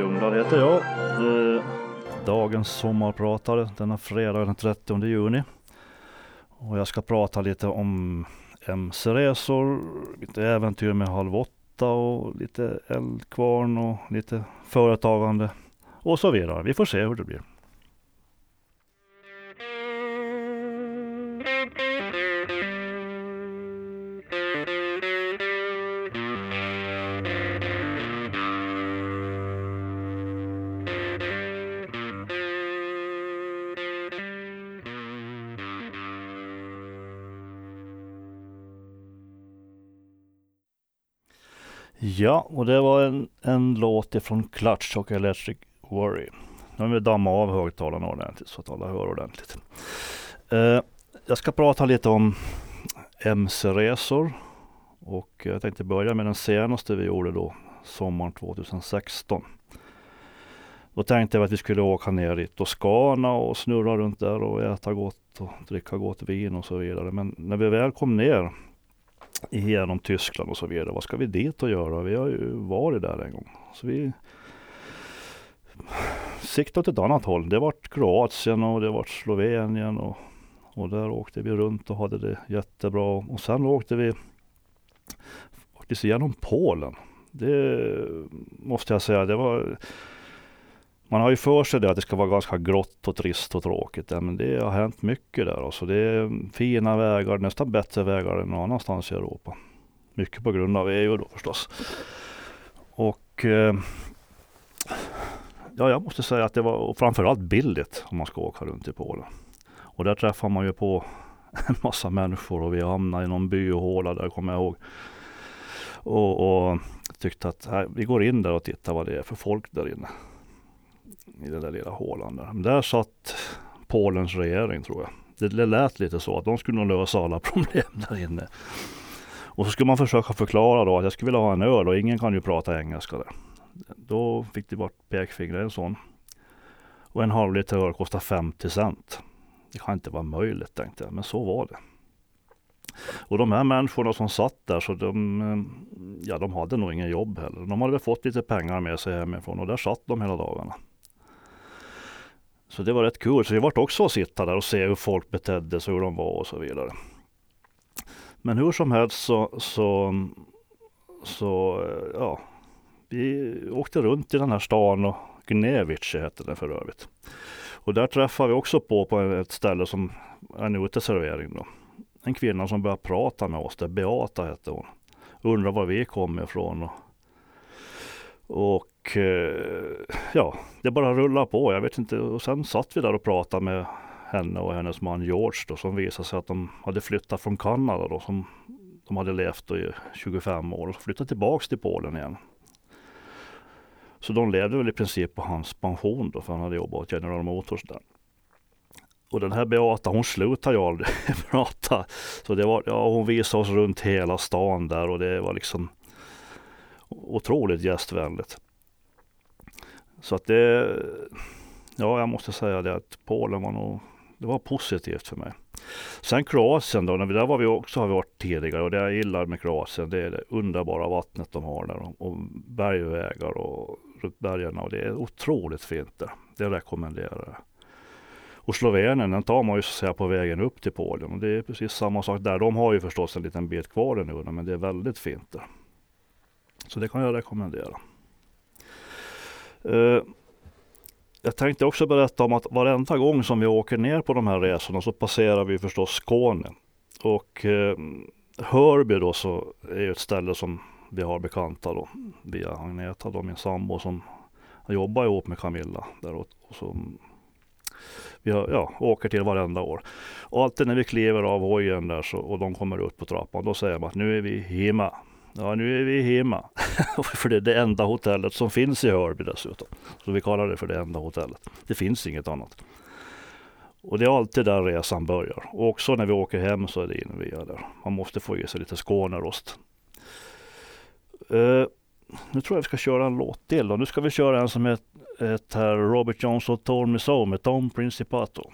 Ljungblad Ljungdahl heter jag. Eh, dagens sommarpratare denna fredag den 30 juni. Och jag ska prata lite om MC-resor, lite äventyr med Halv åtta och lite eldkvarn och lite företagande och så vidare. Vi får se hur det blir. Ja, och det var en, en låt ifrån Clutch och Electric Worry. Nu har vi dammat av högtalarna ordentligt så att alla hör ordentligt. Eh, jag ska prata lite om MC-resor och jag tänkte börja med den senaste vi gjorde då sommaren 2016. Då tänkte jag att vi skulle åka ner i Toscana och snurra runt där och äta gott och dricka gott vin och så vidare. Men när vi väl kom ner genom Tyskland och så vidare. Vad ska vi dit och göra? Vi har ju varit där en gång. Så vi siktade åt ett annat håll. Det var Kroatien och det var Slovenien och, och där åkte vi runt och hade det jättebra. Och sen åkte vi faktiskt igenom Polen. Det måste jag säga, det var man har ju för sig det att det ska vara ganska grått och trist och tråkigt. men det har hänt mycket där. Alltså det är fina vägar, nästan bättre vägar än någon annanstans i Europa. Mycket på grund av EU då förstås. Och eh, ja, jag måste säga att det var framförallt billigt om man ska åka runt i Polen. Och där träffar man ju på en massa människor och vi hamnade i någon byhåla, där kommer jag ihåg. Och, och tyckte att här, vi går in där och tittar vad det är för folk där inne i den där lilla hålan där. Men där satt Polens regering tror jag. Det lät lite så att de skulle nog lösa alla problem där inne. Och så skulle man försöka förklara då att jag skulle vilja ha en öl och ingen kan ju prata engelska där. Då fick det bort pekfingret en sån. Och en halv liter öl kostar 50 cent. Det kan inte vara möjligt tänkte jag, men så var det. Och de här människorna som satt där, så de, eh, ja, de hade nog ingen jobb heller. De hade väl fått lite pengar med sig hemifrån och där satt de hela dagarna. Så det var rätt kul. Så vi vart också att sitta där och se hur folk betedde sig, hur de var och så vidare. Men hur som helst så, så, så ja, vi åkte runt i den här stan och Gnevice hette den för övrigt. Och där träffade vi också på, på ett ställe som är en uteservering då. En kvinna som började prata med oss, där Beata hette hon. Undrar var vi kom ifrån. Och, och och eh, ja, det bara rullade på. Jag vet inte. Och sen satt vi där och pratade med henne och hennes man George då, som visade sig att de hade flyttat från Kanada då, som de hade levt i 25 år och flyttat tillbaks till Polen igen. Så de levde väl i princip på hans pension då, för han hade jobbat åt General Motors där. Och den här Beata hon slutade ju aldrig prata. Så det var, ja, hon visade oss runt hela stan där och det var liksom otroligt gästvänligt. Så att det, ja jag måste säga det att Polen var nog, det var positivt för mig. Sen Kroatien då, där var vi också har vi varit tidigare och det jag gillar med Kroatien det är det underbara vattnet de har där och, bergvägar och runt bergen och det är otroligt fint där. Det rekommenderar jag. Och Slovenien den tar man ju så att säga på vägen upp till Polen och det är precis samma sak där. De har ju förstås en liten bit kvar nu men det är väldigt fint där. Så det kan jag rekommendera. Eh, jag tänkte också berätta om att varenda gång som vi åker ner på de här resorna så passerar vi förstås Skåne. Och eh, Hörby då så är ju ett ställe som vi har bekanta då via Agneta då min sambo som jobbar ihop med Camilla där och, och som vi har, ja, åker till varenda år. Och alltid när vi kliver av hojen där så, och de kommer ut på trappan då säger man att nu är vi hemma. Ja, nu är vi hemma. för det är det enda hotellet som finns i Hörby dessutom. Så vi kallar det för det enda hotellet. Det finns inget annat. Och det är alltid där resan börjar. Och också när vi åker hem så är det in via där. Man måste få i sig lite Skånerost. Uh, nu tror jag vi ska köra en låt till. Då. nu ska vi köra en som heter Robert Johnson Told Me So med Tom Principato.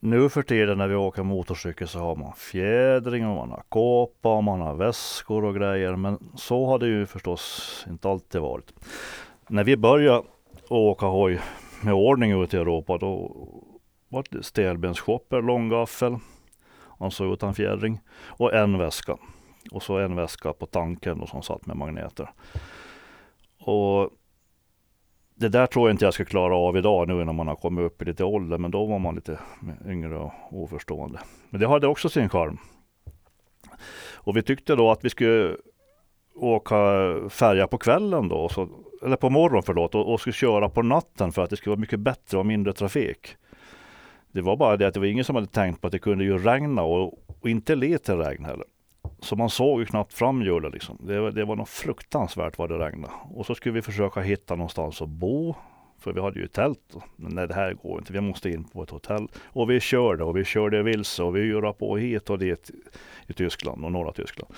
Nu för tiden när vi åker motorcykel så har man fjädring och man har kåpa och man har väskor och grejer. Men så har det ju förstås inte alltid varit. När vi började åka hoj med ordning ute i Europa då var det stelbensshopper, långgaffel, alltså utan fjädring och en väska. Och så en väska på tanken och som satt med magneter. Och det där tror jag inte jag ska klara av idag nu när man har kommit upp i lite ålder. Men då var man lite yngre och oförstående. Men det hade också sin charm. Och vi tyckte då att vi skulle åka färja på kvällen då, så, eller på morgonen förlåt, och, och skulle köra på natten för att det skulle vara mycket bättre och mindre trafik. Det var bara det att det var ingen som hade tänkt på att det kunde ju regna och, och inte lite regn heller. Så man såg ju knappt framhjulet liksom. Det, det var något fruktansvärt vad det regnade. Och så skulle vi försöka hitta någonstans att bo. För vi hade ju tält. Men nej, det här går inte. Vi måste in på ett hotell. Och vi körde och vi körde vilse och vi gjorde på hit och dit i Tyskland och norra Tyskland.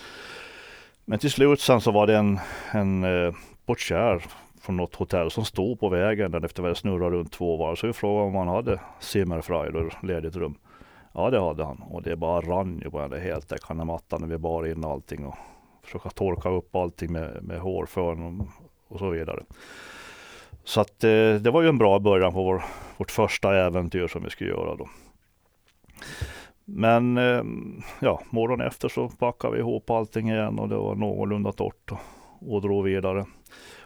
Men till slut sen så var det en, en eh, portier från något hotell som stod på vägen där efter att snurrade runt två varv. Så vi frågade om han hade Zimmerfrei, ledigt rum. Ja det hade han och det bara rann ju på den där heltäckande mattan när vi bar in allting och försöka torka upp allting med, med hårfön och, och så vidare. Så att eh, det var ju en bra början på vår, vårt första äventyr som vi skulle göra då. Men eh, ja, morgonen efter så packade vi ihop allting igen och det var någorlunda torrt och, och drog vidare.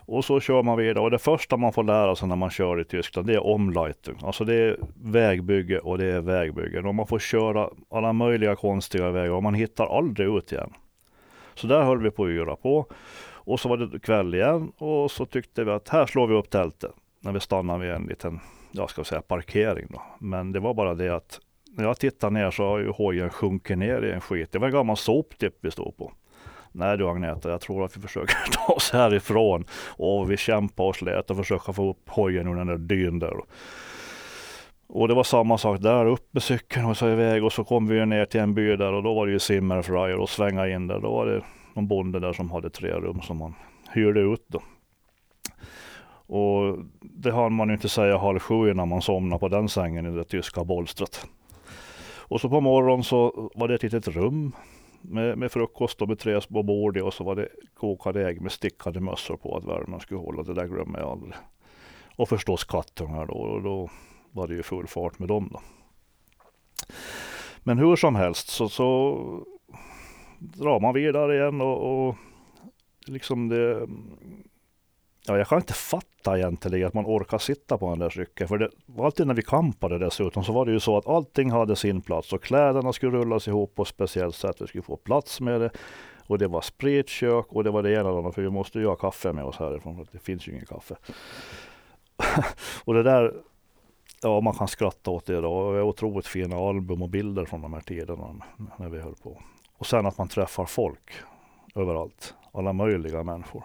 Och så kör man vidare och det första man får lära sig när man kör i Tyskland det är omleitung. Alltså det är vägbygge och det är vägbygge. Och man får köra alla möjliga konstiga vägar och man hittar aldrig ut igen. Så där höll vi på att yra på. Och så var det kväll igen och så tyckte vi att här slår vi upp tältet. När vi stannade vid en liten, jag ska säga parkering då. Men det var bara det att när jag tittar ner så har ju hojen sjunkit ner i en skit. Det var en gammal soptipp vi stod på. Nej du Agneta, jag tror att vi försöker ta oss härifrån. Och vi kämpar och slet och försöker få upp hojen ur den där dyn där. Och det var samma sak där, upp med cykeln och så iväg och så kom vi ner till en by där och då var det ju Simmerfryer och svänga in där. Då var det någon bonde där som hade tre rum som man hyrde ut då. Och det hann man ju inte säga halv sju innan man somnade på den sängen i det tyska bolstret. Och så på morgonen så var det ett litet rum med, med frukost och med tre små bord och så var det kokade ägg med stickade mössor på att värmen skulle hålla. Det där glömmer jag aldrig. Och förstås kattungar då och då var det ju full fart med dem då. Men hur som helst så, så drar man vidare igen och, och liksom det Ja, jag kan inte fatta egentligen att man orkar sitta på den där cykeln. För det var alltid när vi kampade dessutom så var det ju så att allting hade sin plats och kläderna skulle rullas ihop på ett speciellt sätt. Vi skulle få plats med det. Och det var spritkök och det var det ena och för vi måste ju ha kaffe med oss härifrån. För det finns ju ingen kaffe. och det där, ja man kan skratta åt det idag. Det är otroligt fina album och bilder från de här tiderna när vi höll på. Och sen att man träffar folk överallt. Alla möjliga människor.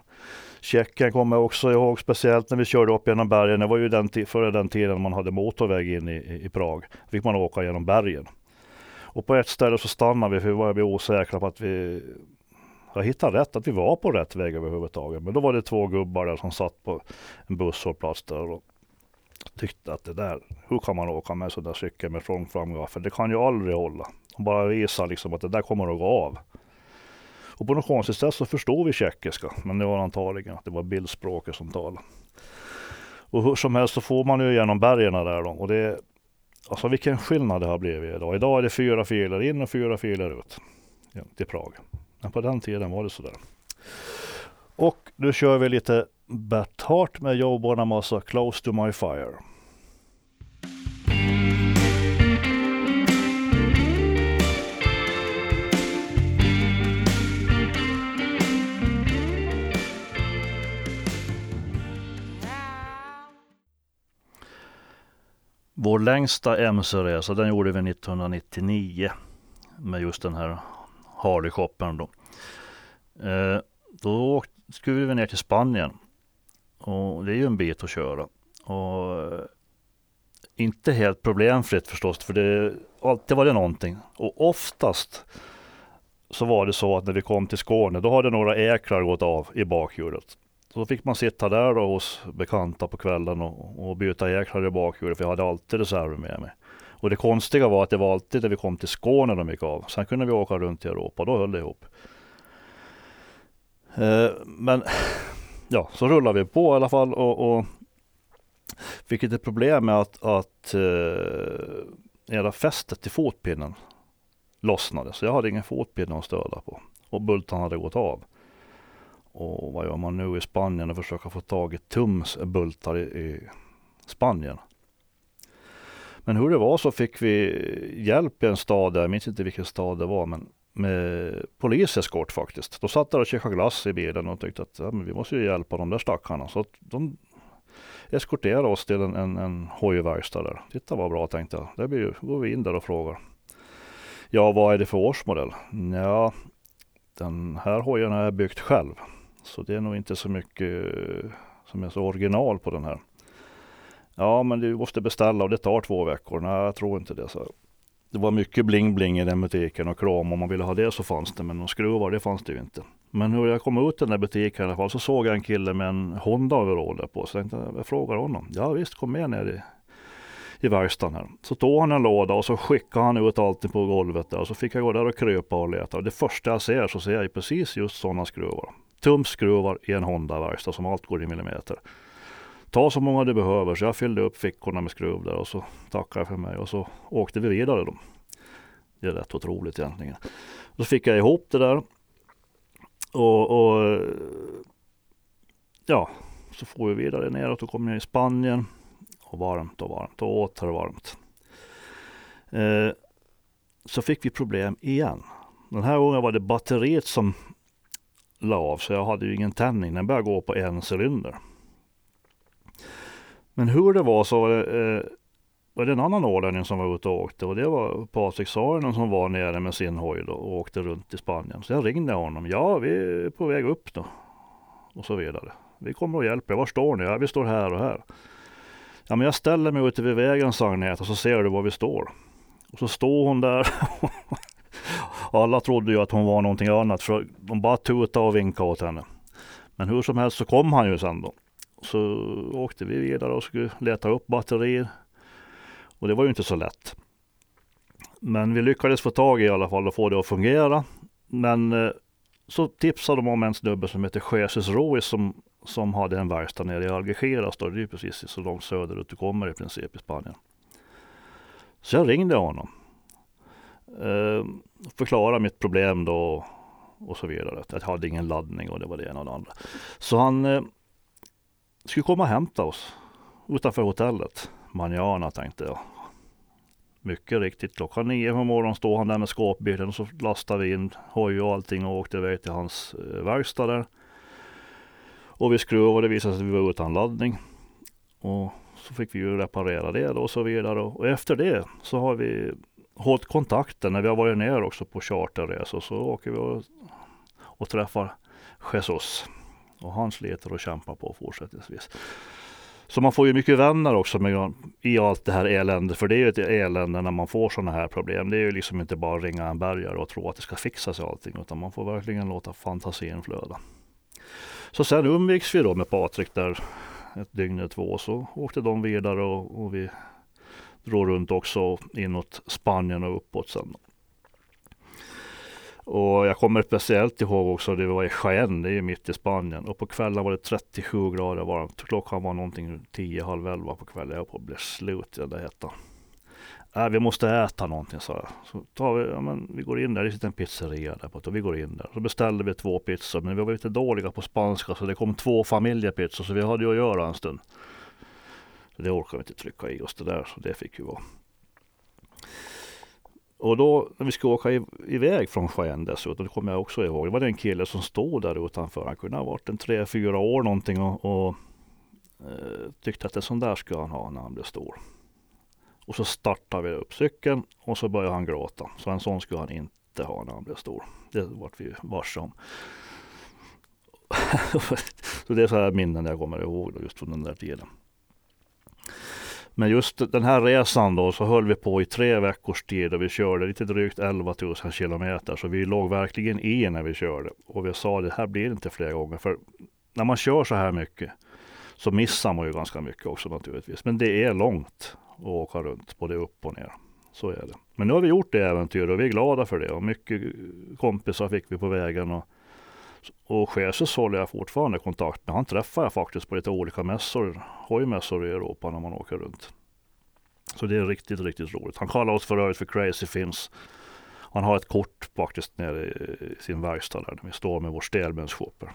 Tjeckien kommer jag också ihåg speciellt när vi körde upp genom bergen. Det var ju den före den tiden man hade motorväg in i, i Prag. fick man åka genom bergen. Och på ett ställe så stannade vi för vi var osäkra på att vi jag hittade rätt, att vi var på rätt väg överhuvudtaget. Men då var det två gubbar där som satt på en busshållplats där och tyckte att det där, hur kan man åka med sådär cykel med framgaffel? Det kan ju aldrig hålla. De bara visar liksom att det där kommer att gå av. Och på något konstigt sätt så förstår vi tjeckiska. Men det var antagligen att det var bildspråket som talade. Och hur som helst så får man ju igenom bergen där då. Och det, alltså vilken skillnad det har blivit idag. Idag är det fyra filer in och fyra filer ut till Prag. Men på den tiden var det sådär. Och nu kör vi lite Bert Hart med Joe Bonamassa alltså Close to my fire. Vår längsta mc-resa den gjorde vi 1999 med just den här Harley-shoppen då. Eh, då skulle vi ner till Spanien och det är ju en bit att köra. Och eh, inte helt problemfritt förstås, för det alltid var det någonting. Och oftast så var det så att när vi kom till Skåne, då hade några äkrar gått av i bakhjulet. Så fick man sitta där då hos bekanta på kvällen och, och byta ekrar i bakhjulet för jag hade alltid reserver med mig. Och det konstiga var att det var alltid när vi kom till Skåne de gick av. Sen kunde vi åka runt i Europa då höll det ihop. Eh, men ja, så rullade vi på i alla fall och, och fick ett problem med att, att eh, hela fästet till fotpinnen lossnade. Så jag hade ingen fotpinne att stöda på. Och bultarna hade gått av. Och vad gör man nu i Spanien och försöka få tag i Tums bultar i, i Spanien. Men hur det var så fick vi hjälp i en stad där, jag minns inte vilken stad det var, men med poliseskort faktiskt. De satt där och käkade glass i bilen och tyckte att ja, men vi måste ju hjälpa de där stackarna. Så de eskorterade oss till en, en, en hojverkstad där. Titta vad bra tänkte jag. Där blir, går vi in där och frågar. Ja, vad är det för årsmodell? Ja, den här hojen har jag byggt själv. Så det är nog inte så mycket eh, som är så original på den här. Ja, men du måste beställa och det tar två veckor. Nej, jag tror inte det. Så det var mycket bling-bling i den butiken och krom. Om man ville ha det så fanns det, men några skruvar det fanns det ju inte. Men hur jag kom ut den där butiken i alla fall så såg jag en kille med en Honda-overall på. Så jag tänkte, jag frågar honom. Ja visst, kom med ner i, i verkstaden här. Så tog han en låda och så skickade han ut allting på golvet där. Och så fick jag gå där och krypa och leta. Och det första jag ser så ser jag precis just sådana skruvar. Tumskruvar i en Honda-verkstad som allt går i millimeter. Ta så många du behöver. Så jag fyllde upp fickorna med skruv där och så tackade jag för mig och så åkte vi vidare då. Det är rätt otroligt egentligen. Så fick jag ihop det där. Och, och ja, så får vi vidare neråt och kommer ner i Spanien. Och varmt och varmt och åter varmt. Eh, så fick vi problem igen. Den här gången var det batteriet som la av så jag hade ju ingen tändning. Den började gå på en cylinder. Men hur det var så var det, eh, var det en annan ålänning som var ute och åkte och det var Patrik Saarinen som var nere med sin hoj då och åkte runt i Spanien. Så jag ringde honom. Ja, vi är på väg upp då. Och så vidare. Vi kommer och hjälper. Var står ni? Ja, vi står här och här. Ja, men jag ställer mig ute vid vägen, sa Agneta, så ser du var vi står. Och så står hon där. Alla trodde ju att hon var någonting annat, för de bara tutade och vinkade åt henne. Men hur som helst så kom han ju sen då. Så åkte vi vidare och skulle leta upp batterier. Och det var ju inte så lätt. Men vi lyckades få tag i i alla fall och få det att fungera. Men eh, så tipsade de om en snubbe som heter Jesus Ruiz som, som hade en verkstad nere i Algeciras. Då. Det är precis så långt söderut du kommer i princip i Spanien. Så jag ringde honom. Eh, förklara mitt problem då och så vidare. Att jag hade ingen laddning och det var det ena och det andra. Så han eh, skulle komma och hämta oss utanför hotellet. Manjana tänkte jag. Mycket riktigt, klockan nio på morgonen stod han där med skåpbilen och så lastade vi in hoj och allting och åkte iväg till hans eh, verkstad där. Och vi skruvade och det visade sig att vi var utan laddning. Och så fick vi ju reparera det och så vidare. Och efter det så har vi hållit kontakten när vi har varit ner också på charterresor. Så åker vi och, och träffar Jesus. Och han sliter och kämpar på fortsättningsvis. Så man får ju mycket vänner också med, i allt det här eländet. För det är ju ett elände när man får sådana här problem. Det är ju liksom inte bara att ringa en bärgare och tro att det ska fixa sig allting. Utan man får verkligen låta fantasin flöda. Så sen umgicks vi då med Patrik där ett dygn eller två. Så åkte de vidare och, och vi drog runt också inåt Spanien och uppåt sen. Och jag kommer speciellt ihåg också, det var i Jaén, det är ju mitt i Spanien. Och på kvällen var det 37 grader varmt. Klockan var någonting 10, halv 11 på kvällen. Jag på att bli slut i den där hettan. Äh, vi måste äta någonting sa jag. Så tar vi, ja, men vi går in där, det sitter en pizzeria där borta. Och vi går in där. Så beställde vi två pizzor. Men vi var lite dåliga på spanska så det kom två familjepizzor. Så vi hade ju att göra en stund. Så det orkade vi inte trycka i oss det där. Så det fick ju vara. Och då när vi skulle åka iväg från Skien dessutom, det kommer jag också ihåg. Det var en kille som stod där utanför. Han kunde ha varit en tre, fyra år någonting och, och eh, tyckte att en sån där skulle han ha när han blev stor. Och så startade vi upp cykeln och så började han gråta. Så en sån skulle han inte ha när han blev stor. Det vart vi varse om. så det är så här minnen jag kommer ihåg just från den där tiden. Men just den här resan då så höll vi på i tre veckors tid och vi körde lite drygt 11 000 kilometer. Så vi låg verkligen i när vi körde. Och vi sa det här blir inte fler gånger. För när man kör så här mycket så missar man ju ganska mycket också naturligtvis. Men det är långt att åka runt både upp och ner. Så är det. Men nu har vi gjort det äventyret och vi är glada för det och mycket kompisar fick vi på vägen. Och, och Jesus håller jag fortfarande kontakt med. Han träffar jag faktiskt på lite olika mässor, hojmässor i Europa när man åker runt. Så det är riktigt, riktigt roligt. Han kallar oss för övrigt för Crazy Finns. Han har ett kort faktiskt nere i sin verkstad där vi står med vår stelbensshopper.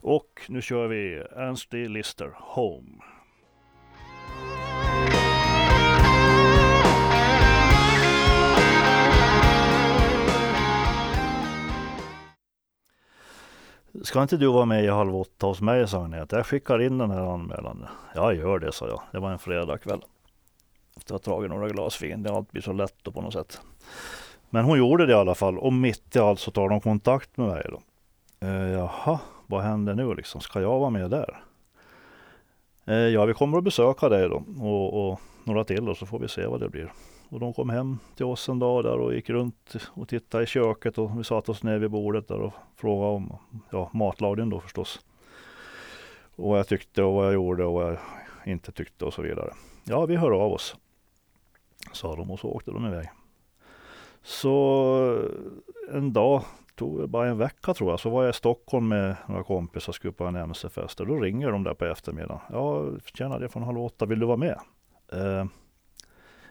Och nu kör vi Ernst D. Lister, Home. Ska inte du vara med i Halv åtta hos mig, sa Agneta. Jag skickar in den här anmälan. Ja, gör det, sa jag. Det var en fredagkväll. Efter att ha dragit några glas vin. Det alltid blir så lätt då på något sätt. Men hon gjorde det i alla fall. Och mitt i allt så tar de kontakt med mig. Då. Eh, jaha, vad händer nu liksom? Ska jag vara med där? Eh, ja, vi kommer att besöka dig då och, och några till och så får vi se vad det blir. Och de kom hem till oss en dag där och gick runt och tittade i köket och vi satte oss ner vid bordet där och frågade om ja, matlagningen då förstås. Och vad jag tyckte och vad jag gjorde och vad jag inte tyckte och så vidare. Ja, vi hör av oss. Sa de och så åkte de iväg. Så en dag, tog bara en vecka tror jag, så var jag i Stockholm med några kompisar och skulle på en MC-fest. Då ringer de där på eftermiddagen. Ja, tjena det är från halv åtta, vill du vara med? Eh,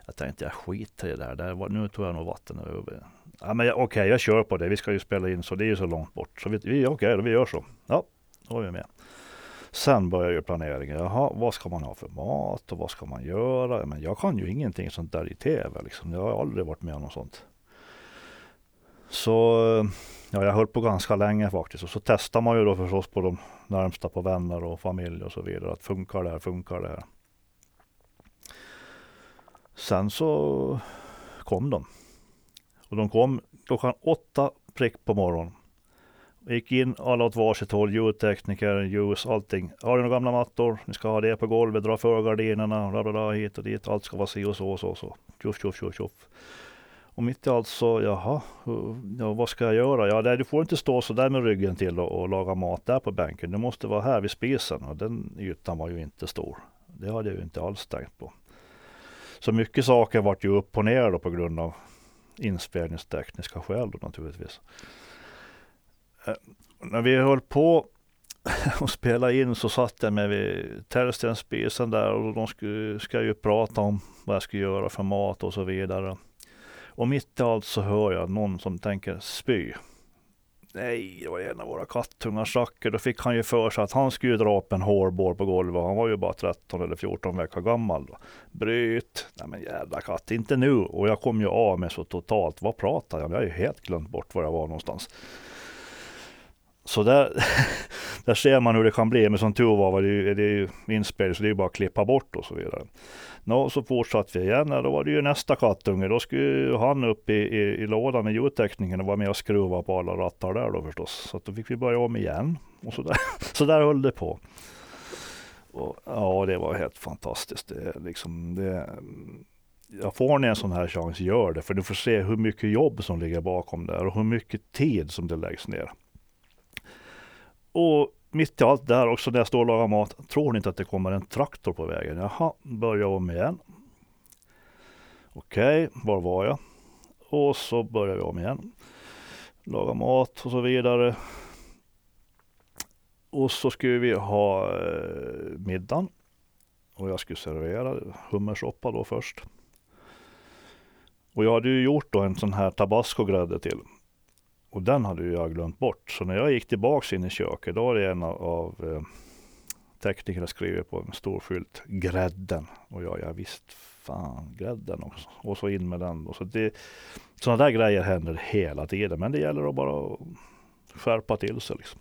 jag tänkte jag skiter i det där. det var, nu tog jag nog vatten över. Ja, men okej, okay, jag kör på det. Vi ska ju spela in så det är ju så långt bort. Så vi, vi okej, okay, vi gör så. Ja, då var vi med. Sen börjar ju planeringen. Jaha, vad ska man ha för mat och vad ska man göra? Men jag kan ju ingenting sånt där i tv. Liksom. Jag har aldrig varit med om något sånt. Så ja, jag höll på ganska länge faktiskt. Och så testar man ju då förstås på de närmsta på vänner och familj och så vidare. Att funkar det här, funkar det här? Sen så kom de. Och de kom klockan åtta prick på morgonen. Gick in alla åt varsitt håll, ljudtekniker, ljus, allting. Har du några gamla mattor? Ni ska ha det på golvet, dra för gardinerna, bla, bla, bla, hit och dit. Allt ska vara si och så och så. så. Tjoff, tjoff, tjoff, tjoff. Och mitt i allt så, jaha, ja, vad ska jag göra? Ja, där, du får inte stå så där med ryggen till och, och, laga mat där på bänken. Du måste vara här vid spisen och den ytan var ju inte stor. Det hade jag ju inte alls tänkt på. Så mycket saker vart ju upp och ner då på grund av inspelningstekniska skäl då naturligtvis. Eh, när vi höll på och spela in så satt jag med vid Tällstensspisen där och de skulle, ska ju prata om vad jag skulle göra för mat och så vidare. Och mitt i allt så hör jag någon som tänker spy. Nej, det var en av våra kattungar, Zacke. Då fick han ju för sig att han skulle dra upp en hårbår på golvet. Han var ju bara 13 eller 14 veckor gammal. Då. Bryt! Nej men jävla katt, inte nu. Och jag kom ju av mig så totalt. Vad pratar jag om? Jag har ju helt glömt bort var jag var någonstans. Så där, där ser man hur det kan bli. Men som tur var, det, det är ju inspelning så det är ju bara att klippa bort och så vidare. Nå, så fortsatte vi igen. Då var det ju nästa kattunge. Då skulle han upp i, i, i lådan med ljudtekniken och vara med och skruva på alla rattar där då förstås. Så då fick vi börja om igen. Och så där, så där höll det på. Och, ja, det var helt fantastiskt. Det, liksom, det, ja, får ni en sån här chans, gör det. För du får se hur mycket jobb som ligger bakom det och hur mycket tid som det läggs ner. Och mitt i allt där också när jag står och lagar mat. Tror ni inte att det kommer en traktor på vägen? Jaha, börjar om igen. Okej, okay, var var jag? Och så börjar vi om igen. Laga mat och så vidare. Och så skulle vi ha eh, middagen. Och jag skulle servera hummersoppa då först. Och jag hade ju gjort då en sån här tabasco-grädde till. Och den hade jag glömt bort. Så när jag gick tillbaks in i köket, då var det en av, av eh, teknikerna skrivit på en stor skylt, grädden. Och jag, jag visst fan, grädden också. Och så in med den. Och så det, sådana där grejer händer hela tiden. Men det gäller att bara skärpa till sig liksom.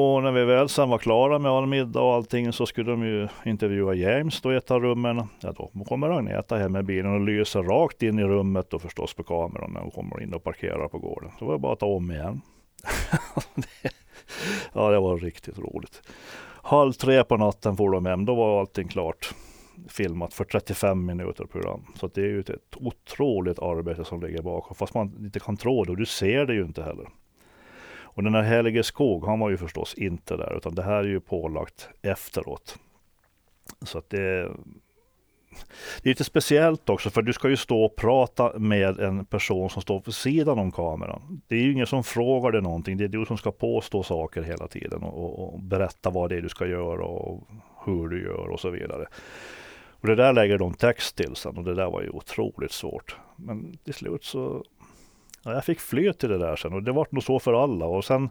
Och när vi väl sen var klara med all middag och allting så skulle de ju intervjua James då i ett av rummen. Ja, då kommer Agneta hem med bilen och lyser rakt in i rummet och förstås på kameran när hon kommer in och parkerar på gården. Så var det bara att ta om igen. ja, det var riktigt roligt. Halv tre på natten får de hem. Då var allting klart filmat för 35 minuter program. Så det är ju ett otroligt arbete som ligger bakom. Fast man inte kan tro det och du ser det ju inte heller. Och den här Helige Skog, han var ju förstås inte där, utan det här är ju pålagt efteråt. Så att det, det är lite speciellt också för du ska ju stå och prata med en person som står på sidan om kameran. Det är ju ingen som frågar dig någonting. Det är du som ska påstå saker hela tiden och, och berätta vad det är du ska göra och hur du gör och så vidare. Och det där lägger de text till sen och det där var ju otroligt svårt. Men till slut så ja, jag fick flyt till det där sen och det var nog så för alla. Och sen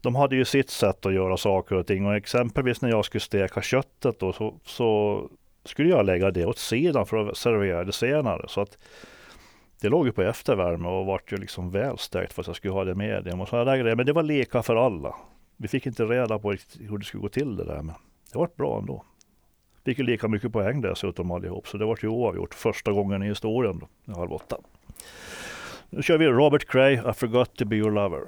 de hade ju sitt sätt att göra saker och ting och exempelvis när jag skulle steka köttet då så, så skulle jag lägga det åt sidan för att servera det senare. Så att det låg ju på eftervärme och vart ju liksom välstekt för att jag skulle ha det med det och sådana där grejer. Men det var lika för alla. Vi fick inte reda på hur det skulle gå till det där. Men det var bra ändå. Fick ju lika mycket poäng dessutom allihop. Så det var ju oavgjort första gången i historien då, halv åtta. Nu kör vi Robert Cray, I forgot to be your lover.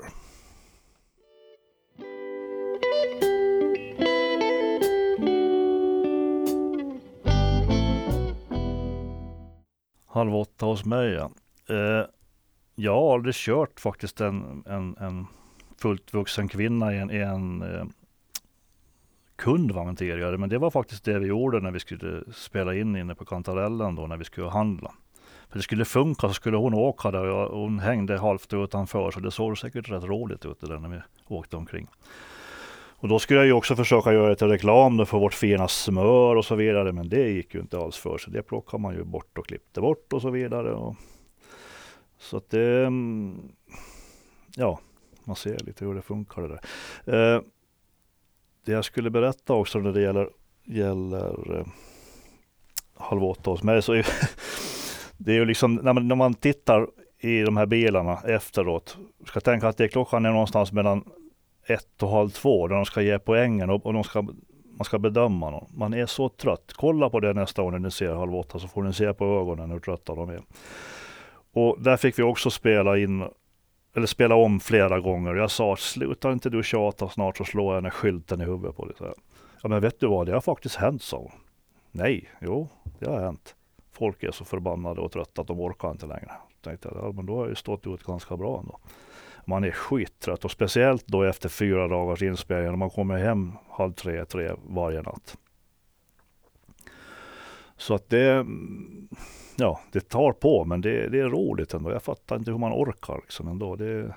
halv åtta hos mig. Ja. Eh, jag har aldrig kört faktiskt en, en, en fullt vuxen kvinna i en, i en eh, kundvagn tidigare. Men det var faktiskt det vi gjorde när vi skulle spela in inne på kantarellen då när vi skulle handla. För det skulle funka så skulle hon åka där och hon hängde halvt utanför så det såg säkert rätt roligt ut där när vi åkte omkring. Och då skulle jag ju också försöka göra lite reklam för vårt fina smör och så vidare. Men det gick ju inte alls för sig. Det plockade man ju bort och klippte bort och så vidare. Och så att det, mm, ja, man ser lite hur det funkar det där. Eh, det jag skulle berätta också när det gäller, gäller eh, halv åtta hos mig så är det är ju liksom när man, när man tittar i de här bilarna efteråt. Ska tänka att det är klockan är någonstans mellan ett och halv två där de ska ge poängen och, och de ska, man ska bedöma någon. Man är så trött. Kolla på det nästa år när ni ser halv åtta så får ni se på ögonen hur trötta de är. Och där fick vi också spela in eller spela om flera gånger. Jag sa sluta inte du tjata snart så slår jag den skylten i huvudet på dig. Ja men vet du vad, det har faktiskt hänt så. Nej, jo det har hänt. Folk är så förbannade och trötta att de orkar inte längre. Tänkte jag, ja, men då har jag ju stått ut ganska bra ändå man är skittrött och speciellt då efter fyra dagars inspelning när man kommer hem halv tre, tre varje natt. Så att det, ja, det tar på men det, det är roligt ändå. Jag fattar inte hur man orkar liksom ändå. Det,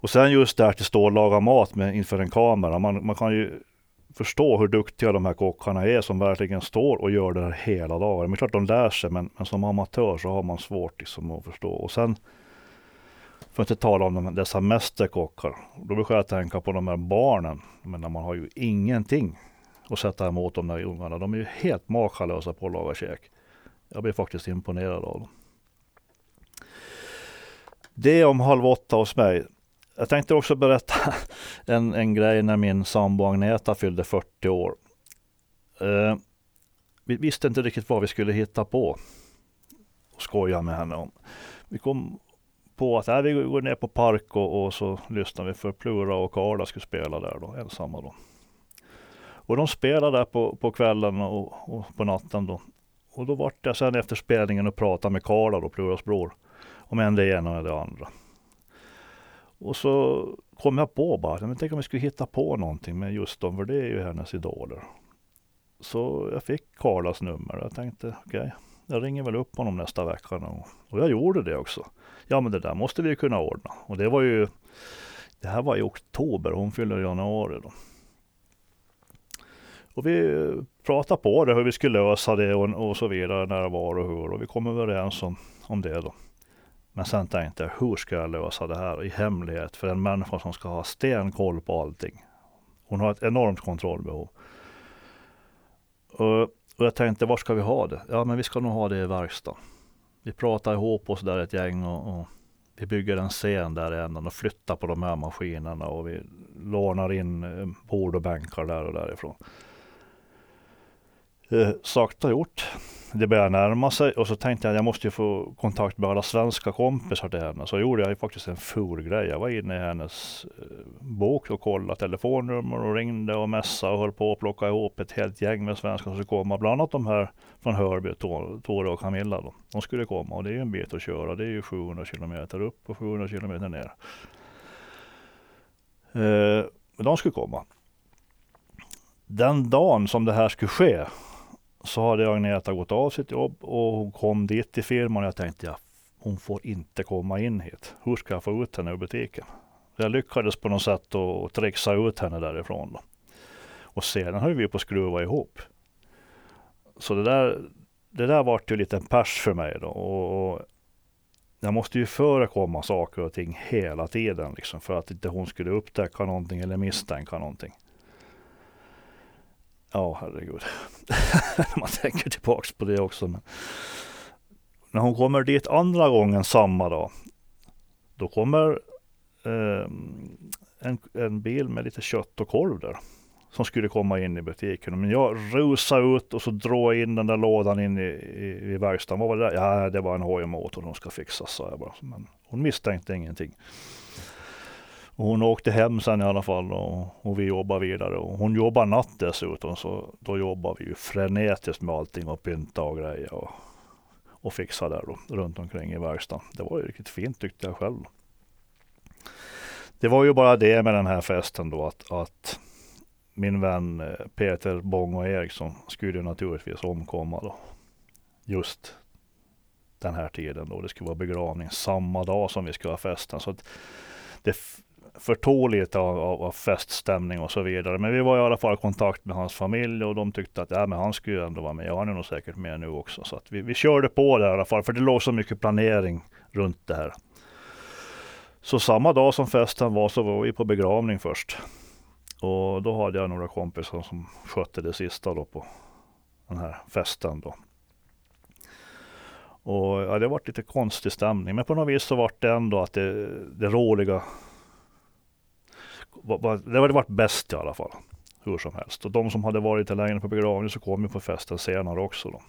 och sen just det här att stå och laga mat med, inför en kamera. Man, man kan ju förstå hur duktiga de här kockarna är som verkligen står och gör det här hela dagen. Det är klart de lär sig men, men som amatör så har man svårt liksom att förstå. Och sen för att inte tala om dessa mästerkockar. Då brukar jag tänka på de här barnen. Men man har ju ingenting att sätta emot de där ungarna. De är ju helt makalösa på att laga käk. Jag blir faktiskt imponerad av dem. Det om halv åtta hos mig. Jag tänkte också berätta en, en grej när min sambo Agneta fyllde 40 år. Eh, vi visste inte riktigt vad vi skulle hitta på och skoja med henne om. Vi kom på att äh, vi går ner på park och, och så lyssnar vi för Plura och Karla skulle spela där då, ensamma då. Och de spelade där på, på kvällen och, och på natten då. Och då vart jag sen efter spelningen och pratade med Karla då, Pluras bror. Om en det ena och det andra. Och så kom jag på bara, men tänk om vi skulle hitta på någonting med just dem, för det är ju hennes idoler. Så jag fick Karlas nummer. Jag tänkte, okej, okay, jag ringer väl upp honom nästa vecka. Och jag gjorde det också ja men det där måste vi kunna ordna. Och det var ju, det här var i oktober, hon fyller i januari då. Och vi pratade på det, hur vi skulle lösa det och, och så vidare, när det var och hur. Och vi kom överens om, om det då. Men sen tänkte jag, hur ska jag lösa det här i hemlighet för en människa som ska ha stenkoll på allting. Hon har ett enormt kontrollbehov. Och, och jag tänkte, var ska vi ha det? Ja, men vi ska nog ha det i verkstaden vi pratar ihop oss där ett gäng och, och vi bygger en scen där i änden och flyttar på de här maskinerna och vi lånar in eh, bord och bänkar där och därifrån. Eh, sakta gjort det började närma sig och så tänkte jag att jag måste ju få kontakt med alla svenska kompisar till henne. Så gjorde jag faktiskt en ful grej. Jag var inne i hennes eh, bok och kollade telefonnummer och ringde och mässade och höll på att plocka ihop ett helt gäng med svenskar som skulle komma. Bland annat de här från Hörby, Tore och Camilla. Då. De skulle komma och det är ju en bit att köra. Det är ju 700 kilometer upp och 700 kilometer ner. Eh, de skulle komma. Den dagen som det här skulle ske så hade Agneta gått av sitt jobb och hon kom dit till firman och jag tänkte ja, hon får inte komma in hit. Hur ska jag få ut henne ur butiken? Jag lyckades på något sätt att trixa ut henne därifrån. Då. Och sedan höll vi på att skruva ihop. Så det där, det där vart ju lite en pers för mig då. Och, och jag måste ju förekomma saker och ting hela tiden liksom, för att inte hon skulle upptäcka någonting eller misstänka någonting. Ja, herregud. Man tänker tillbaks på det också. Men när hon kommer dit andra gången samma dag, då kommer eh, en, en bil med lite kött och korv där som skulle komma in i butiken. Men jag rusar ut och så drar jag in den där lådan in i, i, i verkstaden. Vad var det där? Ja, det var en hojmotor som ska fixas, sa jag bara. Men hon misstänkte ingenting. Och hon åkte hem sen i alla fall och, och vi jobbade vidare. Och hon jobbar natt dessutom, så då jobbar vi ju frenetiskt med allting och pynta och grejer och, och fixa där då, runt omkring i verkstaden. Det var ju riktigt fint tyckte jag själv. Det var ju bara det med den här festen då att, att min vän eh, Peter Bong och Eriksson skulle naturligtvis omkomma då. Just den här tiden då. Det skulle vara begravning samma dag som vi skulle ha festen. Så det förtog lite av, av, av, feststämning och så vidare. Men vi var i alla fall i kontakt med hans familj och de tyckte att ja, men han skulle ändå vara med. Ja, han är nog säkert med nu också. Så att vi, vi körde på det i alla fall. För det låg så mycket planering runt det här. Så samma dag som festen var så var vi på begravning först. Och då hade jag några kompisar som skötte det sista då på den här festen då. Och ja, det var lite konstig stämning, men på något vis så var det ändå att det, det roliga det hade varit bäst i alla fall. Hur som helst. Och de som hade varit lite längre på begravningen så kom ju på festen senare också då.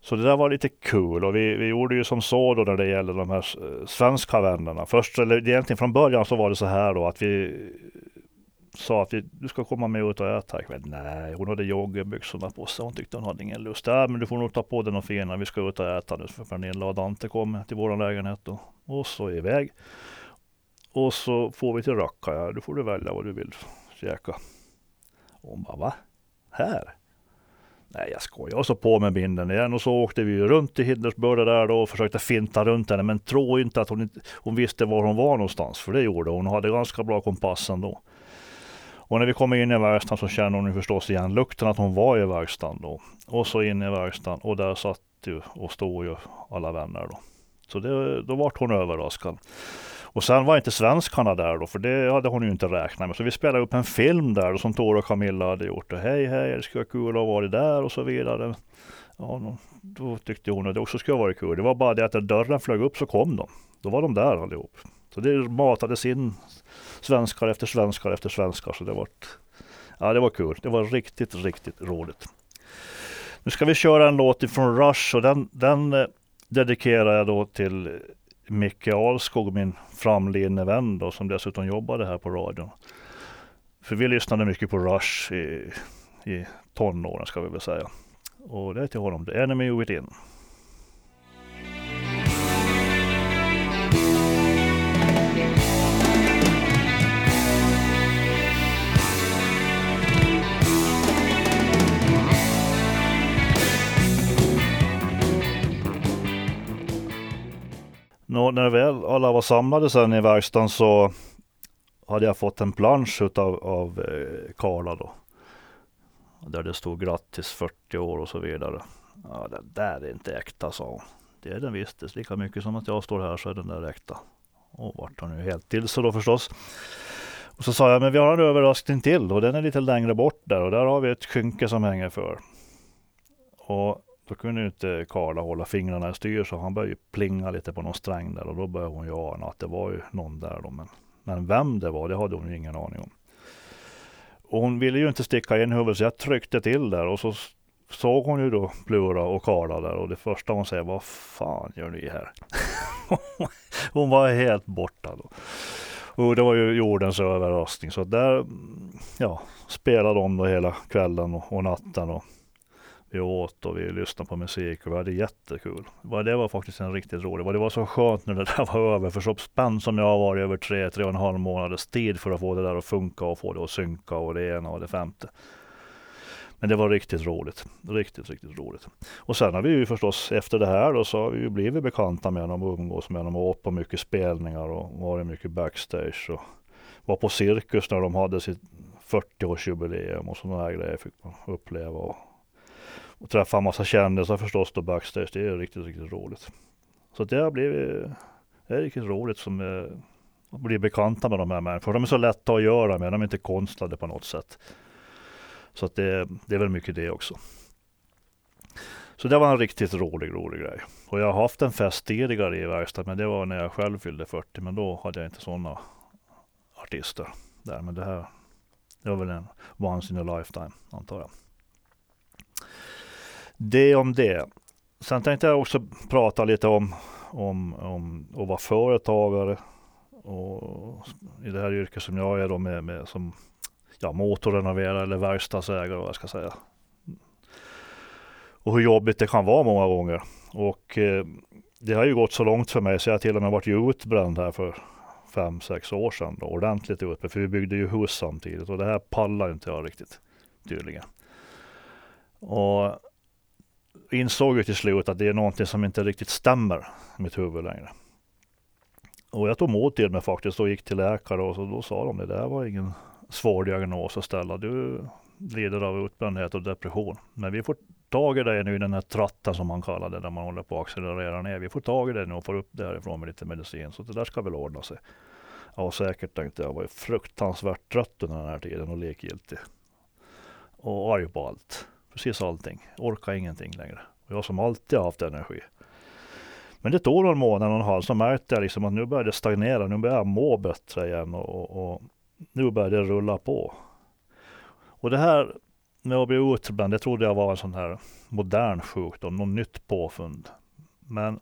Så det där var lite kul och vi, vi gjorde ju som så då när det gäller de här eh, svenska vännerna. Först, eller egentligen från början så var det så här då att vi eh, sa att vi, du ska komma med ut och äta ikväll. Nej, hon hade joggbyxorna på sig. Hon tyckte hon hade ingen lust. Nej, men du får nog ta på dig något fina. Vi ska ut och äta nu. För Pernilla och Dante kom till vår lägenhet då. Och så iväg. Och så får vi till Röcka. Ja, då får du välja vad du vill käka. Och hon bara, va? Här? Nej, jag skojar. Och så på med binden igen och så åkte vi runt i Hindensbörda där då och försökte finta runt henne. Men tro inte att hon, inte, hon visste var hon var någonstans, för det gjorde hon. Hon hade ganska bra kompass ändå. Och när vi kom in i verkstaden så kände hon ju förstås igen lukten att hon var i verkstaden då. Och så in i verkstaden och där satt ju och stod ju alla vänner då. Så det, då vart hon överraskad. Och sen var inte svenskarna där då, för det hade hon ju inte räknat med. Så vi spelade upp en film där då, som Tora och Camilla hade gjort. Och, hej hej, det skulle vara kul att vara där och så vidare. Ja, då tyckte hon att det också skulle vara kul. Det var bara det att när dörren flög upp så kom de. Då var de där allihop. Så det matades in svenskar efter svenskar efter svenskar. Så det var, ja, det var kul. Det var riktigt, riktigt roligt. Nu ska vi köra en låt ifrån Rush och den, den eh, dedikerar jag då till Micke Alskog, min framlidne vän då, som dessutom jobbade här på radion. För vi lyssnade mycket på Rush i, i tonåren ska vi väl säga. Och det är till honom, The Enemy Within. Nå, när väl alla var samlade sen i verkstaden så hade jag fått en plansch utav, av eh, Karla då. Där det stod grattis 40 år och så vidare. Ja, det där är inte äkta sa hon. Det är den visst. Lika mycket som att jag står här så är den där äkta. Och vart hon nu helt till så då förstås. Och så sa jag, men vi har en överraskning till och den är lite längre bort där och där har vi ett skynke som hänger för. Och då kunde inte Karla hålla fingrarna i styr så han började plinga lite på någon sträng där och då började hon ju ana att det var ju någon där då. Men, men vem det var, det hade hon ju ingen aning om. Och hon ville ju inte sticka in huvudet så jag tryckte till där och så såg hon ju då Plura och Karla där och det första hon säger, vad fan gör ni här? hon var helt borta då. Och det var ju jordens överraskning så där ja, spelade de då hela kvällen och, och natten. Och, vi åt och vi lyssnade på musik och vi hade jättekul. Det var faktiskt en riktigt rolig. Det var så skönt när det där var över. För så spänd som jag har varit över tre, tre och en halv månaders tid för att få det där att funka och få det att synka och det ena och det femte. Men det var riktigt roligt. Riktigt, riktigt roligt. Och sen har vi ju förstås efter det här då så har vi ju blivit bekanta med dem och umgås med dem och åkt på mycket spelningar och varit mycket backstage och var på cirkus när de hade sitt 40-årsjubileum och sådana här grejer fick man uppleva och, och träffa en massa kändisar förstås då backstage. Det är riktigt, riktigt roligt. Så det har blivit det är riktigt roligt som eh, att bli bekanta med de här människorna. De är så lätta att göra med. De är inte konstlade på något sätt. Så att det, det är väl mycket det också. Så det var en riktigt rolig, rolig grej. Och jag har haft en fest tidigare i verkstaden, men det var när jag själv fyllde 40. Men då hade jag inte sådana artister där. Men det här, det var väl en once in a lifetime, antar jag. Det om det. Sen tänkte jag också prata lite om, om, om att vara företagare. Och I det här yrket som jag är då med, med som ja, motorrenoverare eller verkstadsägare vad jag ska säga. Och hur jobbigt det kan vara många gånger. Och eh, det har ju gått så långt för mig så jag till och med varit utbränd här för fem, sex år sedan. Då, ordentligt utbränd. För vi byggde ju hus samtidigt och det här pallar inte jag riktigt tydligen. Och insåg ju till slut att det är någonting som inte riktigt stämmer i mitt huvud längre. Och jag tog mod till mig faktiskt och gick till läkare och så, då sa de det där var ingen svår diagnos att ställa. Du lider av utbrändhet och depression. Men vi får tag i dig nu i den här tratten som man kallar det, där man håller på att accelerera ner. Vi får tag i dig nu och får upp därifrån med lite medicin. Så det där ska väl ordna sig. Ja, säkert tänkte jag. Jag var ju fruktansvärt trött under den här tiden och likgiltig. Och arg på allt. Precis allting. Orkar ingenting längre. Och jag som alltid har haft energi. Men det tog någon månad och en halv så märkte jag liksom att nu började det stagnera. Nu börjar jag må bättre igen och, och, och nu börjar det rulla på. Och det här med att bli utbränd, det trodde jag var en sån här modern sjukdom, något nytt påfund. Men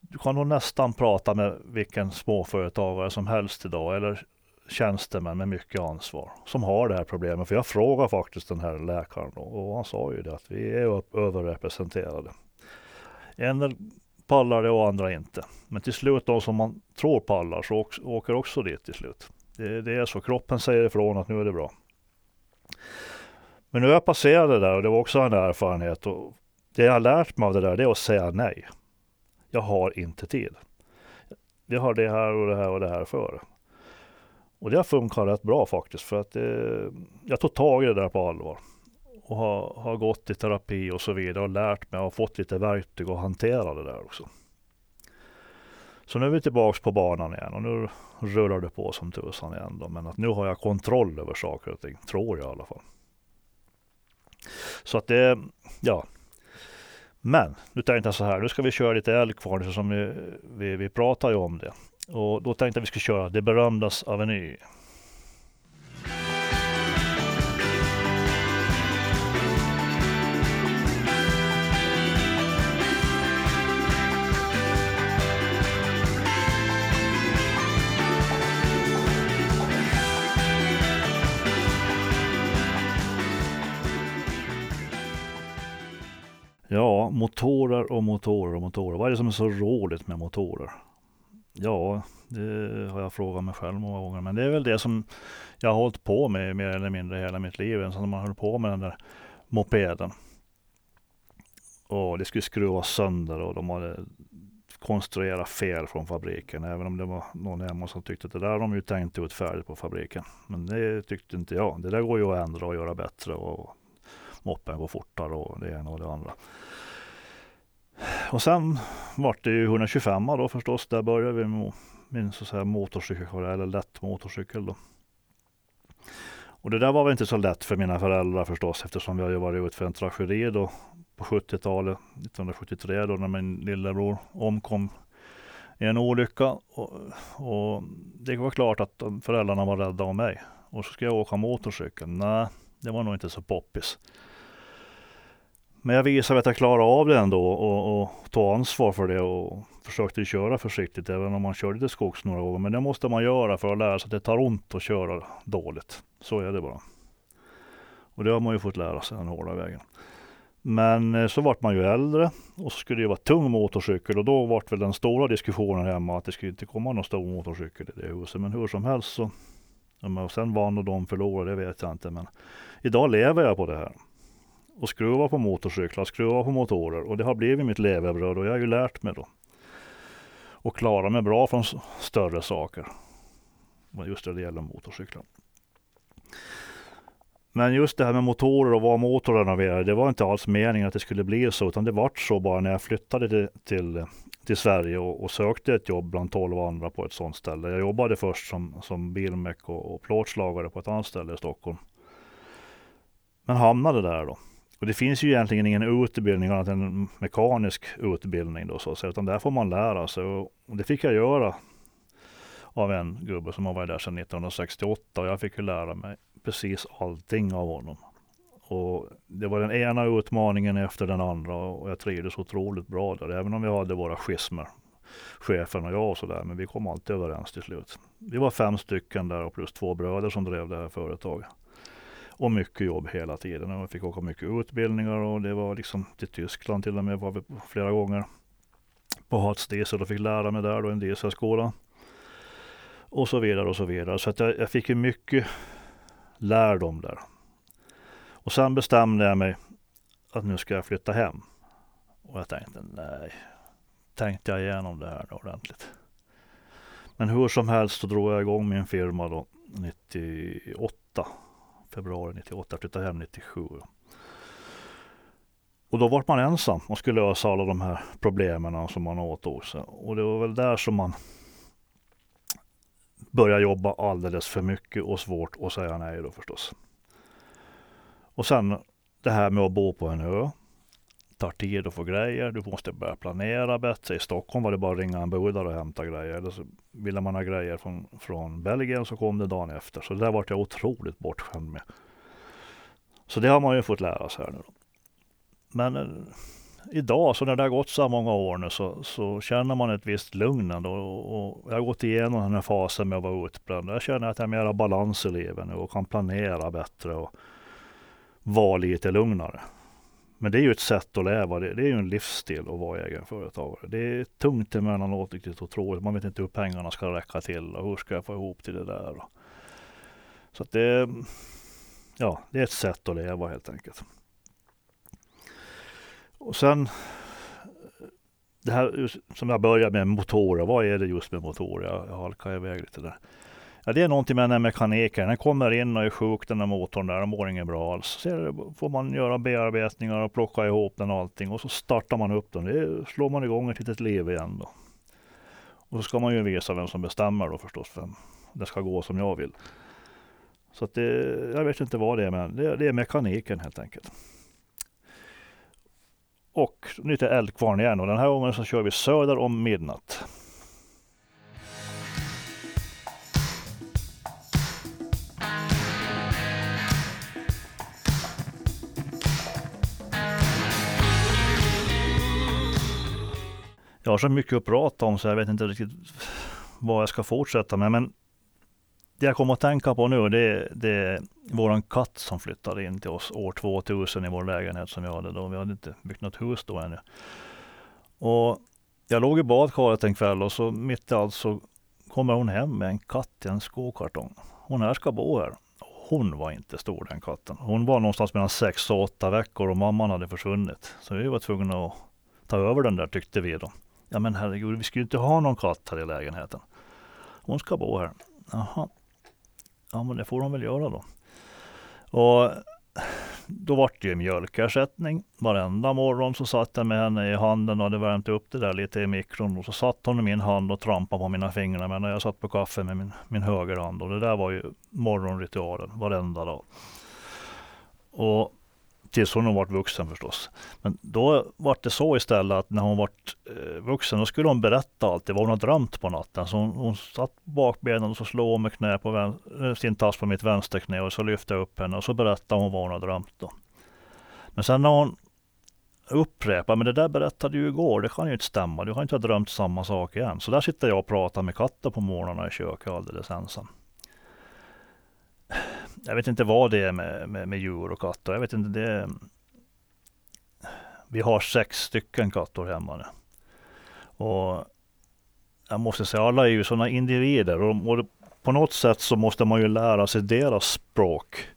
du kan nog nästan prata med vilken småföretagare som helst idag eller tjänstemän med mycket ansvar som har det här problemet. För jag frågade faktiskt den här läkaren då, och han sa ju det att vi är överrepresenterade. En pallar det och andra inte. Men till slut de som man tror pallar så åker också dit till slut. Det, det är så. Kroppen säger ifrån att nu är det bra. Men nu har jag passerat det där och det var också en erfarenhet. Och det jag har lärt mig av det där det är att säga nej. Jag har inte tid. Jag har det här och det här och det här för. Och det har funkat rätt bra faktiskt för att eh, jag tog tag i det där på allvar. Och har, har gått i terapi och så vidare och lärt mig och fått lite verktyg att hantera det där också. Så nu är vi tillbaks på banan igen och nu rullar det på som tusan igen. Då. Men att nu har jag kontroll över saker och ting, tror jag i alla fall. Så att det, ja. Men nu tänkte jag så här, nu ska vi köra lite älgkvarn som vi, vi, vi pratar ju om det. Och då tänkte jag att vi skulle köra Det berömdas Aveny. Ja, motorer och motorer och motorer. Vad är det som är så roligt med motorer? Ja, det har jag frågat mig själv många gånger. Men det är väl det som jag har hållit på med mer eller mindre hela mitt liv. Så man höll på med den där mopeden. Och det skulle skruvas sönder och de hade konstruerat fel från fabriken. Även om det var någon hemma som tyckte att det där har de ju tänkt ut färdigt på fabriken. Men det tyckte inte jag. Det där går ju att ändra och göra bättre. Och moppen går fortare och det ena och det andra. Och sen vart det ju 125 då förstås. Där började vi med min så att säga, motorcykel, eller lätt motorcykel då. Och det där var väl inte så lätt för mina föräldrar förstås eftersom vi har ju varit ute för en tragedi då på 70-talet, 1973 då när min lillebror omkom i en olycka. Och, och, det var klart att föräldrarna var rädda om mig. Och så ska jag åka motorcykel. Nej, det var nog inte så poppis. Men jag visade att jag klarade av det ändå och, och ta ansvar för det och försökte köra försiktigt även om man körde till skogs några gånger. Men det måste man göra för att lära sig att det tar ont att köra dåligt. Så är det bara. Och det har man ju fått lära sig den hårda vägen. Men eh, så vart man ju äldre och så skulle det vara tung motorcykel och då vart väl den stora diskussionen hemma att det skulle inte komma någon stor motorcykel i det huset. Men hur som helst så, om jag sen vann och de förlorade, det vet jag inte. Men idag lever jag på det här och skruva på motorcyklar, skruva på motorer och det har blivit mitt levebröd och jag har ju lärt mig då. Och klara mig bra från större saker. Just det, det gäller motorcyklar. Men just det här med motorer och vad motor renoverade, det var inte alls meningen att det skulle bli så, utan det vart så bara när jag flyttade till, till, till Sverige och, och, sökte ett jobb bland tolv andra på ett sådant ställe. Jag jobbade först som, som bilmek och, och plåtslagare på ett annat ställe i Stockholm. Men hamnade där då. Och det finns ju egentligen ingen utbildning annat än mekanisk utbildning då så att säga, utan där får man lära sig och, det fick jag göra av en gubbe som har varit där sedan 1968 och jag fick ju lära mig precis allting av honom. Och det var den ena utmaningen efter den andra och jag trivdes otroligt bra där, även om vi hade våra schismer, chefen och jag och sådär, men vi kom alltid överens till slut. Vi var fem stycken där och plus två bröder som drev det här företaget. Och mycket jobb hela tiden. Och jag fick åka mycket utbildningar och det var liksom till Tyskland till och med var vi flera gånger. På Hatz Diesel och fick lära mig där då en dieselskola. Och så vidare och så vidare. Så att jag, jag fick ju mycket lärdom där. Och sen bestämde jag mig att nu ska jag flytta hem. Och jag tänkte nej, tänkte jag igenom det här ordentligt. Men hur som helst så drog jag igång min firma då 98. Februari 98, jag flyttade hem 97. Och då var man ensam och skulle lösa alla de här problemen som man åtog sig. Och det var väl där som man började jobba alldeles för mycket och svårt att säga nej då förstås. Och sen det här med att bo på en ö. Tar tid att få grejer. Du måste börja planera bättre. I Stockholm var det bara att ringa en budare och hämta grejer. Eller så ville man ha grejer från, från Belgien så kom det dagen efter. Så det där vart jag otroligt bortskämd med. Så det har man ju fått lära sig här nu. Då. Men eh, idag, så när det har gått så många år nu, så, så känner man ett visst lugn ändå. Och, och jag har gått igenom den här fasen med att vara utbränd. Jag känner att jag har mera balans i livet nu och kan planera bättre och vara lite lugnare. Men det är ju ett sätt att leva. Det, det är ju en livsstil att vara egenföretagare. Det är tungt emellanåt riktigt otroligt. Man vet inte hur pengarna ska räcka till och hur ska jag få ihop till det där. Så att det, ja, det är ett sätt att leva helt enkelt. Och sen det här som jag började med motorer. Vad är det just med motorer? Jag, jag halkar iväg lite där. Ja, det är någonting med den här mekanikern. Den kommer in och är sjuk den här motorn där. Den mår inget bra alls. Så får man göra bearbetningar och plocka ihop den och allting. Och så startar man upp den. Det slår man igång ett litet liv igen då. Och så ska man ju visa vem som bestämmer då förstås. Vem det ska gå som jag vill. Så att det, jag vet inte vad det är men det, det är mekaniken helt enkelt. Och lite Eldkvarn igen och den här gången så kör vi söder om midnatt. Jag har så mycket att prata om så jag vet inte riktigt vad jag ska fortsätta med. Men det jag kommer att tänka på nu det, är, det är våran katt som flyttade in till oss år 2000 i vår lägenhet som vi hade då. Vi hade inte byggt något hus då ännu. Och jag låg i badkaret en kväll och så mitt i allt så kommer hon hem med en katt i en skokartong. Hon här ska bo här. Hon var inte stor den katten. Hon var någonstans mellan sex och åtta veckor och mamman hade försvunnit. Så vi var tvungna att ta över den där tyckte vi då. Ja men herregud, vi ska ju inte ha någon katt här i lägenheten. Hon ska bo här. Jaha. Ja men det får hon väl göra då. Och då vart det ju mjölkersättning. Varenda morgon så satt jag med henne i handen och hade värmt upp det där lite i mikron. Och så satt hon i min hand och trampade på mina fingrar medan jag satt på kaffe med min, min högerhand. Och det där var ju morgonritualen varenda dag. Och Tills hon varit vuxen förstås. Men då var det så istället att när hon var eh, vuxen, då skulle hon berätta alltid vad hon har drömt på natten. Så hon, hon satt bakbenen och så slog hon med knä på vän, eh, sin tass på mitt vänsterknä och så lyfte jag upp henne och så berättade hon vad hon har drömt. Då. Men sen när hon upprepar, men det där berättade du igår, det kan ju inte stämma. Du har inte drömt samma sak igen. Så där sitter jag och pratar med katten på morgnarna i köket alldeles ensam jag vet inte vad det är med, med, med djur och katter. Jag vet inte, det Vi har sex stycken katter hemma nu. Och jag måste säga, alla är ju sådana individer och, och på något sätt så måste man ju lära sig deras språk.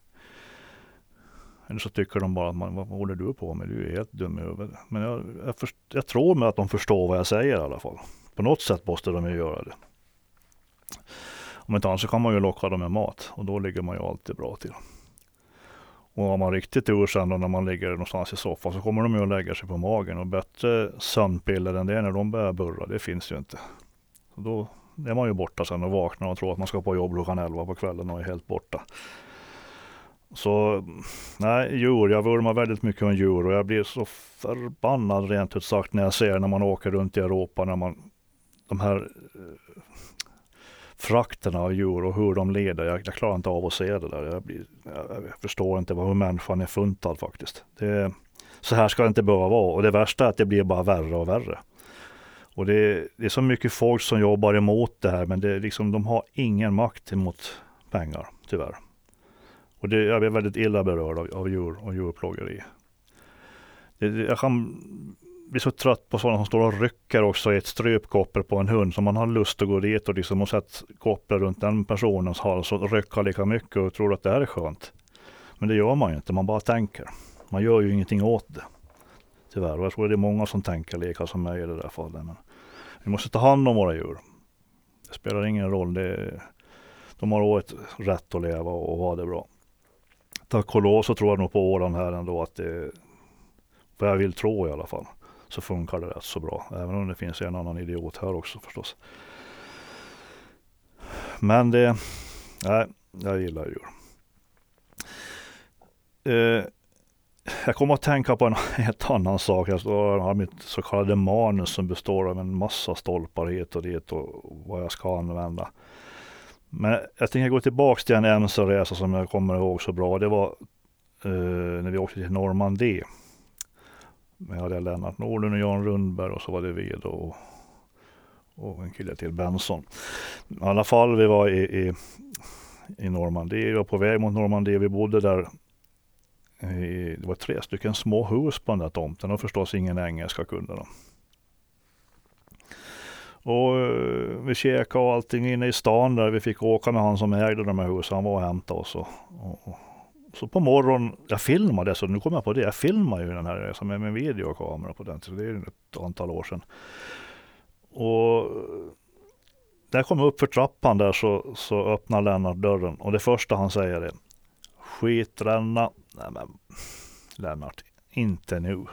Eller så tycker de bara att man, vad håller du på med? Du är helt dum i huvudet. Men jag, jag, först, jag tror mig att de förstår vad jag säger i alla fall. På något sätt måste de ju göra det. Om inte annat så kan man ju locka dem med mat och då ligger man ju alltid bra till. Och har man riktigt tur sen då när man ligger någonstans i soffan så kommer de ju att lägga sig på magen och bättre sömnpiller än det när de börjar burra, det finns ju inte. Så då är man ju borta sen och vaknar och tror att man ska på jobb klockan 11 på kvällen och är helt borta. Så nej, djur. Jag vurmar väldigt mycket om djur och jag blir så förbannad rent ut sagt när jag ser när man åker runt i Europa när man de här eh, frakterna av djur och hur de leder. Jag, jag klarar inte av att se det där. Jag, blir, jag, jag förstår inte hur människan är funtad faktiskt. Det, så här ska det inte behöva vara och det värsta är att det blir bara värre och värre. Och det, det är så mycket folk som jobbar emot det här men det liksom, de har ingen makt emot pengar tyvärr. Och det, jag blir väldigt illa berörd av, av djur och djurplågeri. Det, jag kan blir så trött på sådana som står och rycker också i ett strypkoppel på en hund. Så man har lust att gå dit och liksom och sätta kopplet runt den personens hals och rycka lika mycket och tror att det här är skönt. Men det gör man ju inte, man bara tänker. Man gör ju ingenting åt det. Tyvärr. Och jag tror det är många som tänker lika som mig i det där fallet. Men vi måste ta hand om våra djur. Det spelar ingen roll. Det, de har året rätt att leva och ha det bra tack och lov så tror jag nog på åren här ändå att det, vad jag vill tro i alla fall, så funkar det rätt så bra. Även om det finns en annan idiot här också förstås. Men det, nej, jag gillar djur. Eh, jag kommer att tänka på en helt annan sak. Jag har mitt så kallade manus som består av en massa stolpar hit och dit och vad jag ska använda. Men jag tänker gå tillbaka till en MC-resa som jag kommer ihåg så bra. Det var eh, när vi åkte till Normandie. Vi hade Lennart Norden och Jan Rundberg och så var det vi och, och en kille till, Benson. I alla fall, vi var i, i, i Normandie. Vi var på väg mot Normandie. Vi bodde där. I, det var tre stycken små hus på den där tomten och förstås ingen engelska kunde de. Och eh, vi käkade och allting inne i stan där. Vi fick åka med han som ägde de här husen. Han var och hämtade oss. Och, och, så på morgonen, jag filmade så nu kommer jag på det. Jag filmade ju den här resan med min videokamera på den tiden. Det är ju ett antal år sedan. Och när jag kom upp för trappan där så, så öppnar Lennart dörren och det första han säger är Skitränna. Nej men Lennart, inte nu.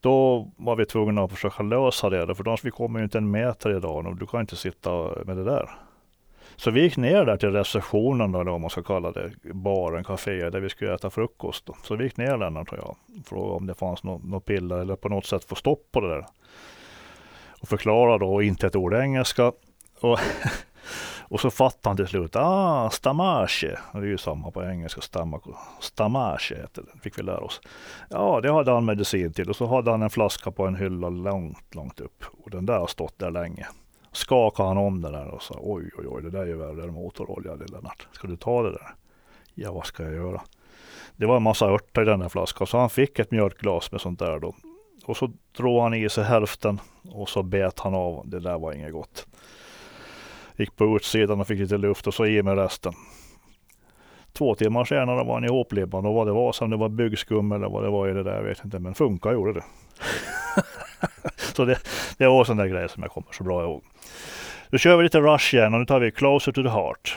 Då var vi tvungna att försöka lösa det, för annars vi kommer ju inte en meter idag och du kan inte sitta med det där. Så vi gick ner där till receptionen då, eller vad man ska kalla det, baren, kaféet där vi skulle äta frukost. Då. Så vi gick ner Lennart och jag, frågade om det fanns något, no piller eller på något sätt få stopp på det där. Och förklarade då inte ett ord engelska. Och Och så fattade han till slut, ah, stamage. Det är ju samma på engelska, stamage heter det, fick vi lära oss. Ja, det hade han medicin till och så hade han en flaska på en hylla långt, långt upp. Och den där har stått där länge. Skakade han om den där och sa, oj, oj, oj, det där är ju värre än motorolja, Lennart. Ska du ta det där? Ja, vad ska jag göra? Det var en massa örter i den där flaskan, så han fick ett mjölkglas med sånt där då. Och så drog han i sig hälften och så bet han av. Det där var inget gott. Gick på utsidan och fick lite luft och så i med resten. Två timmar senare var han ihoplibbad. och vad det var, som det var byggskum eller vad det var i det där, jag vet inte, men funka gjorde det. så det, det var en sån där grej som jag kommer så bra ihåg. Nu kör vi lite Rush igen och nu tar vi Closer to the Heart.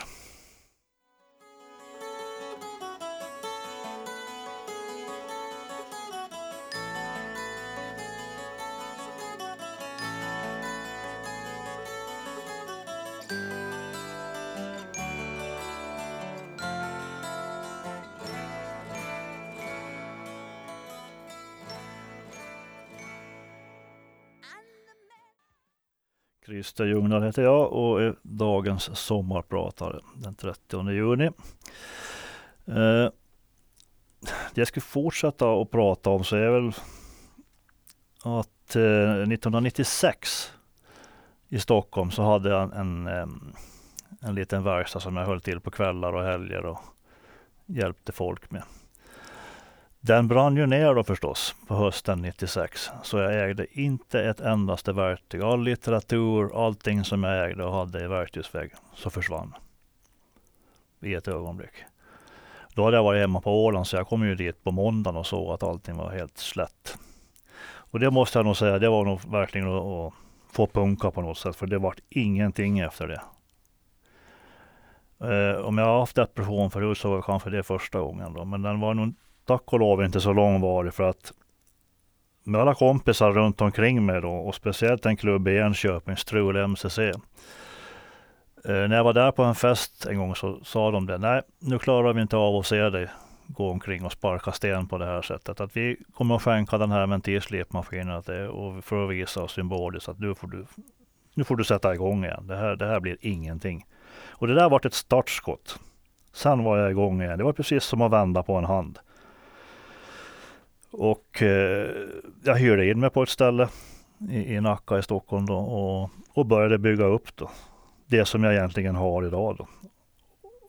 Christer Ljungdahl heter jag och är dagens sommarpratare den 30 juni. Eh, det jag skulle fortsätta att prata om så är väl att eh, 1996 i Stockholm så hade jag en, en, en liten verkstad som jag höll till på kvällar och helger och hjälpte folk med. Den brann ju ner då förstås på hösten 96. Så jag ägde inte ett endaste verktyg. All litteratur, allting som jag ägde och hade i verktygsväg så försvann. I ett ögonblick. Då hade jag varit hemma på Åland så jag kom ju dit på måndagen och såg att allting var helt slätt. Och det måste jag nog säga, det var nog verkligen att, att få punka på något sätt. För det vart ingenting efter det. Eh, om jag har haft depression förut så var det kanske det första gången då. Men den var nog tack och lov inte så långvarig för att med alla kompisar runt omkring mig då och speciellt en klubb i Enköping, Strul MCC. Eh, när jag var där på en fest en gång så sa de det. Nej, nu klarar vi inte av att se dig gå omkring och sparka sten på det här sättet. Att vi kommer att skänka den här ventilslipmaskinen och för att visa symboliskt att nu får du, nu får du sätta igång igen. Det här, det här blir ingenting. Och det där var ett startskott. Sen var jag igång igen. Det var precis som att vända på en hand. Och eh, jag hyrde in mig på ett ställe i, i Nacka i Stockholm då, och, och började bygga upp då. det som jag egentligen har idag. Då.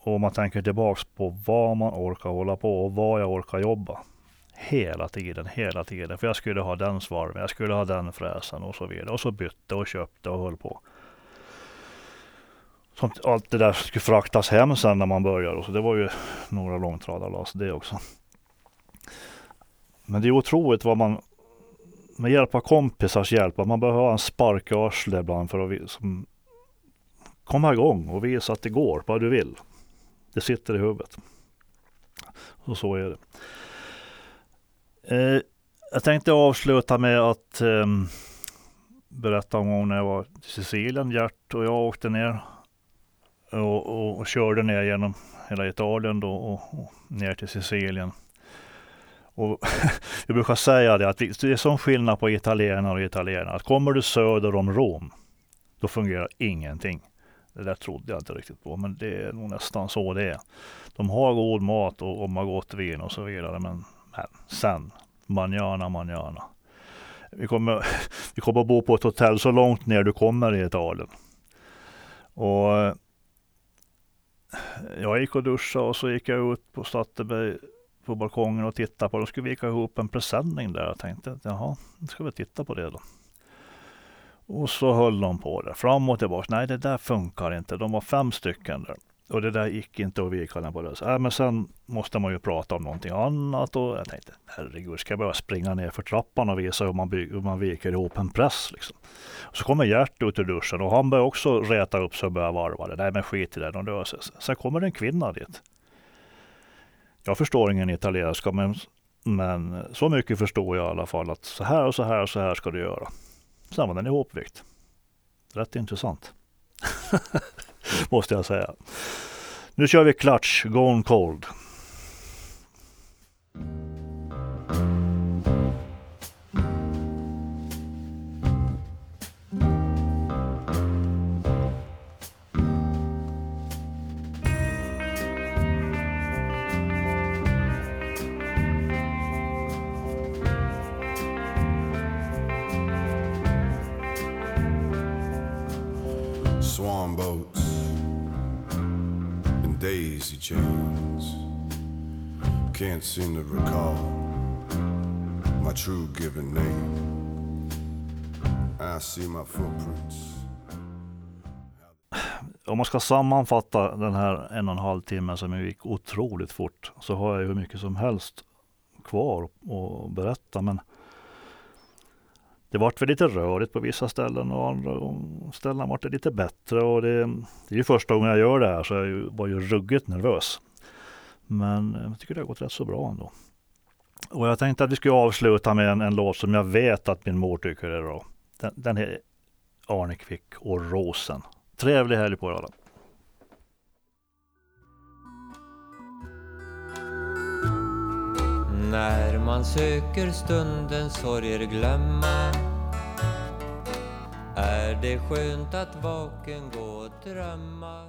Och om man tänker tillbaks på vad man orkar hålla på och vad jag orkar jobba. Hela tiden, hela tiden. För jag skulle ha den svarven, jag skulle ha den fräsen och så vidare. Och så bytte och köpte och höll på. Som allt det där skulle fraktas hem sen när man började. Så det var ju några långtradarlass det också. Men det är otroligt vad man med hjälp av kompisars hjälp, man behöver ha en spark i arslet ibland för att som, komma igång och visa att det går, vad du vill. Det sitter i huvudet. Och så är det. Eh, jag tänkte avsluta med att eh, berätta om när jag var i Sicilien. Gert och jag åkte ner och, och, och körde ner genom hela Italien då och, och ner till Sicilien. Och jag brukar säga det att det är sån skillnad på italienare och italienare. Att kommer du söder om Rom, då fungerar ingenting. Det där trodde jag inte riktigt på, men det är nog nästan så det är. De har god mat och, och gott vin och så vidare, men, men sen, manjana, manjana. Vi kommer, vi kommer att bo på ett hotell så långt ner du kommer i Italien. Och eh, jag gick och duschade och så gick jag ut på Stadterberg på balkongen och tittade på. De skulle vika ihop en presenning där. Jag tänkte att jaha, nu ska vi titta på det då. Och så höll de på det fram och tillbaka. Nej, det där funkar inte. De var fem stycken där. Och det där gick inte att vika den på det. Så, äh, men sen måste man ju prata om någonting annat. Och jag tänkte, herregud, ska jag börja springa ner för trappan och visa hur man, by- hur man viker ihop en press? Liksom. Och så kommer Gert ut ur duschen och han börjar också reta upp sig och börja varva det. Nej, men skit i det, de löser sig. Sen kommer det en kvinna dit. Jag förstår ingen italienska, men, men så mycket förstår jag i alla fall att så här och så här och så här ska du göra. Sen var den ihopvikt. Rätt intressant. Måste jag säga. Nu kör vi Klatsch, Gone Cold. Quincy Jones. Can't seem to recall my true given name. I see my footprints. Om man ska sammanfatta den här en och en halv timme som gick otroligt fort så har jag ju hur mycket som helst kvar att berätta. Men det vart väl lite rörigt på vissa ställen och andra ställen vart det lite bättre. Och det, det är ju första gången jag gör det här så jag var ju ruggigt nervös. Men eh, jag tycker det har gått rätt så bra ändå. Och jag tänkte att vi skulle avsluta med en, en låt som jag vet att min mor tycker är bra. Den, den är Arne Kvick och Rosen. Trevlig helg på er alla. När man söker stundens sorger glömma. Är det skönt att vaken gå och drömma?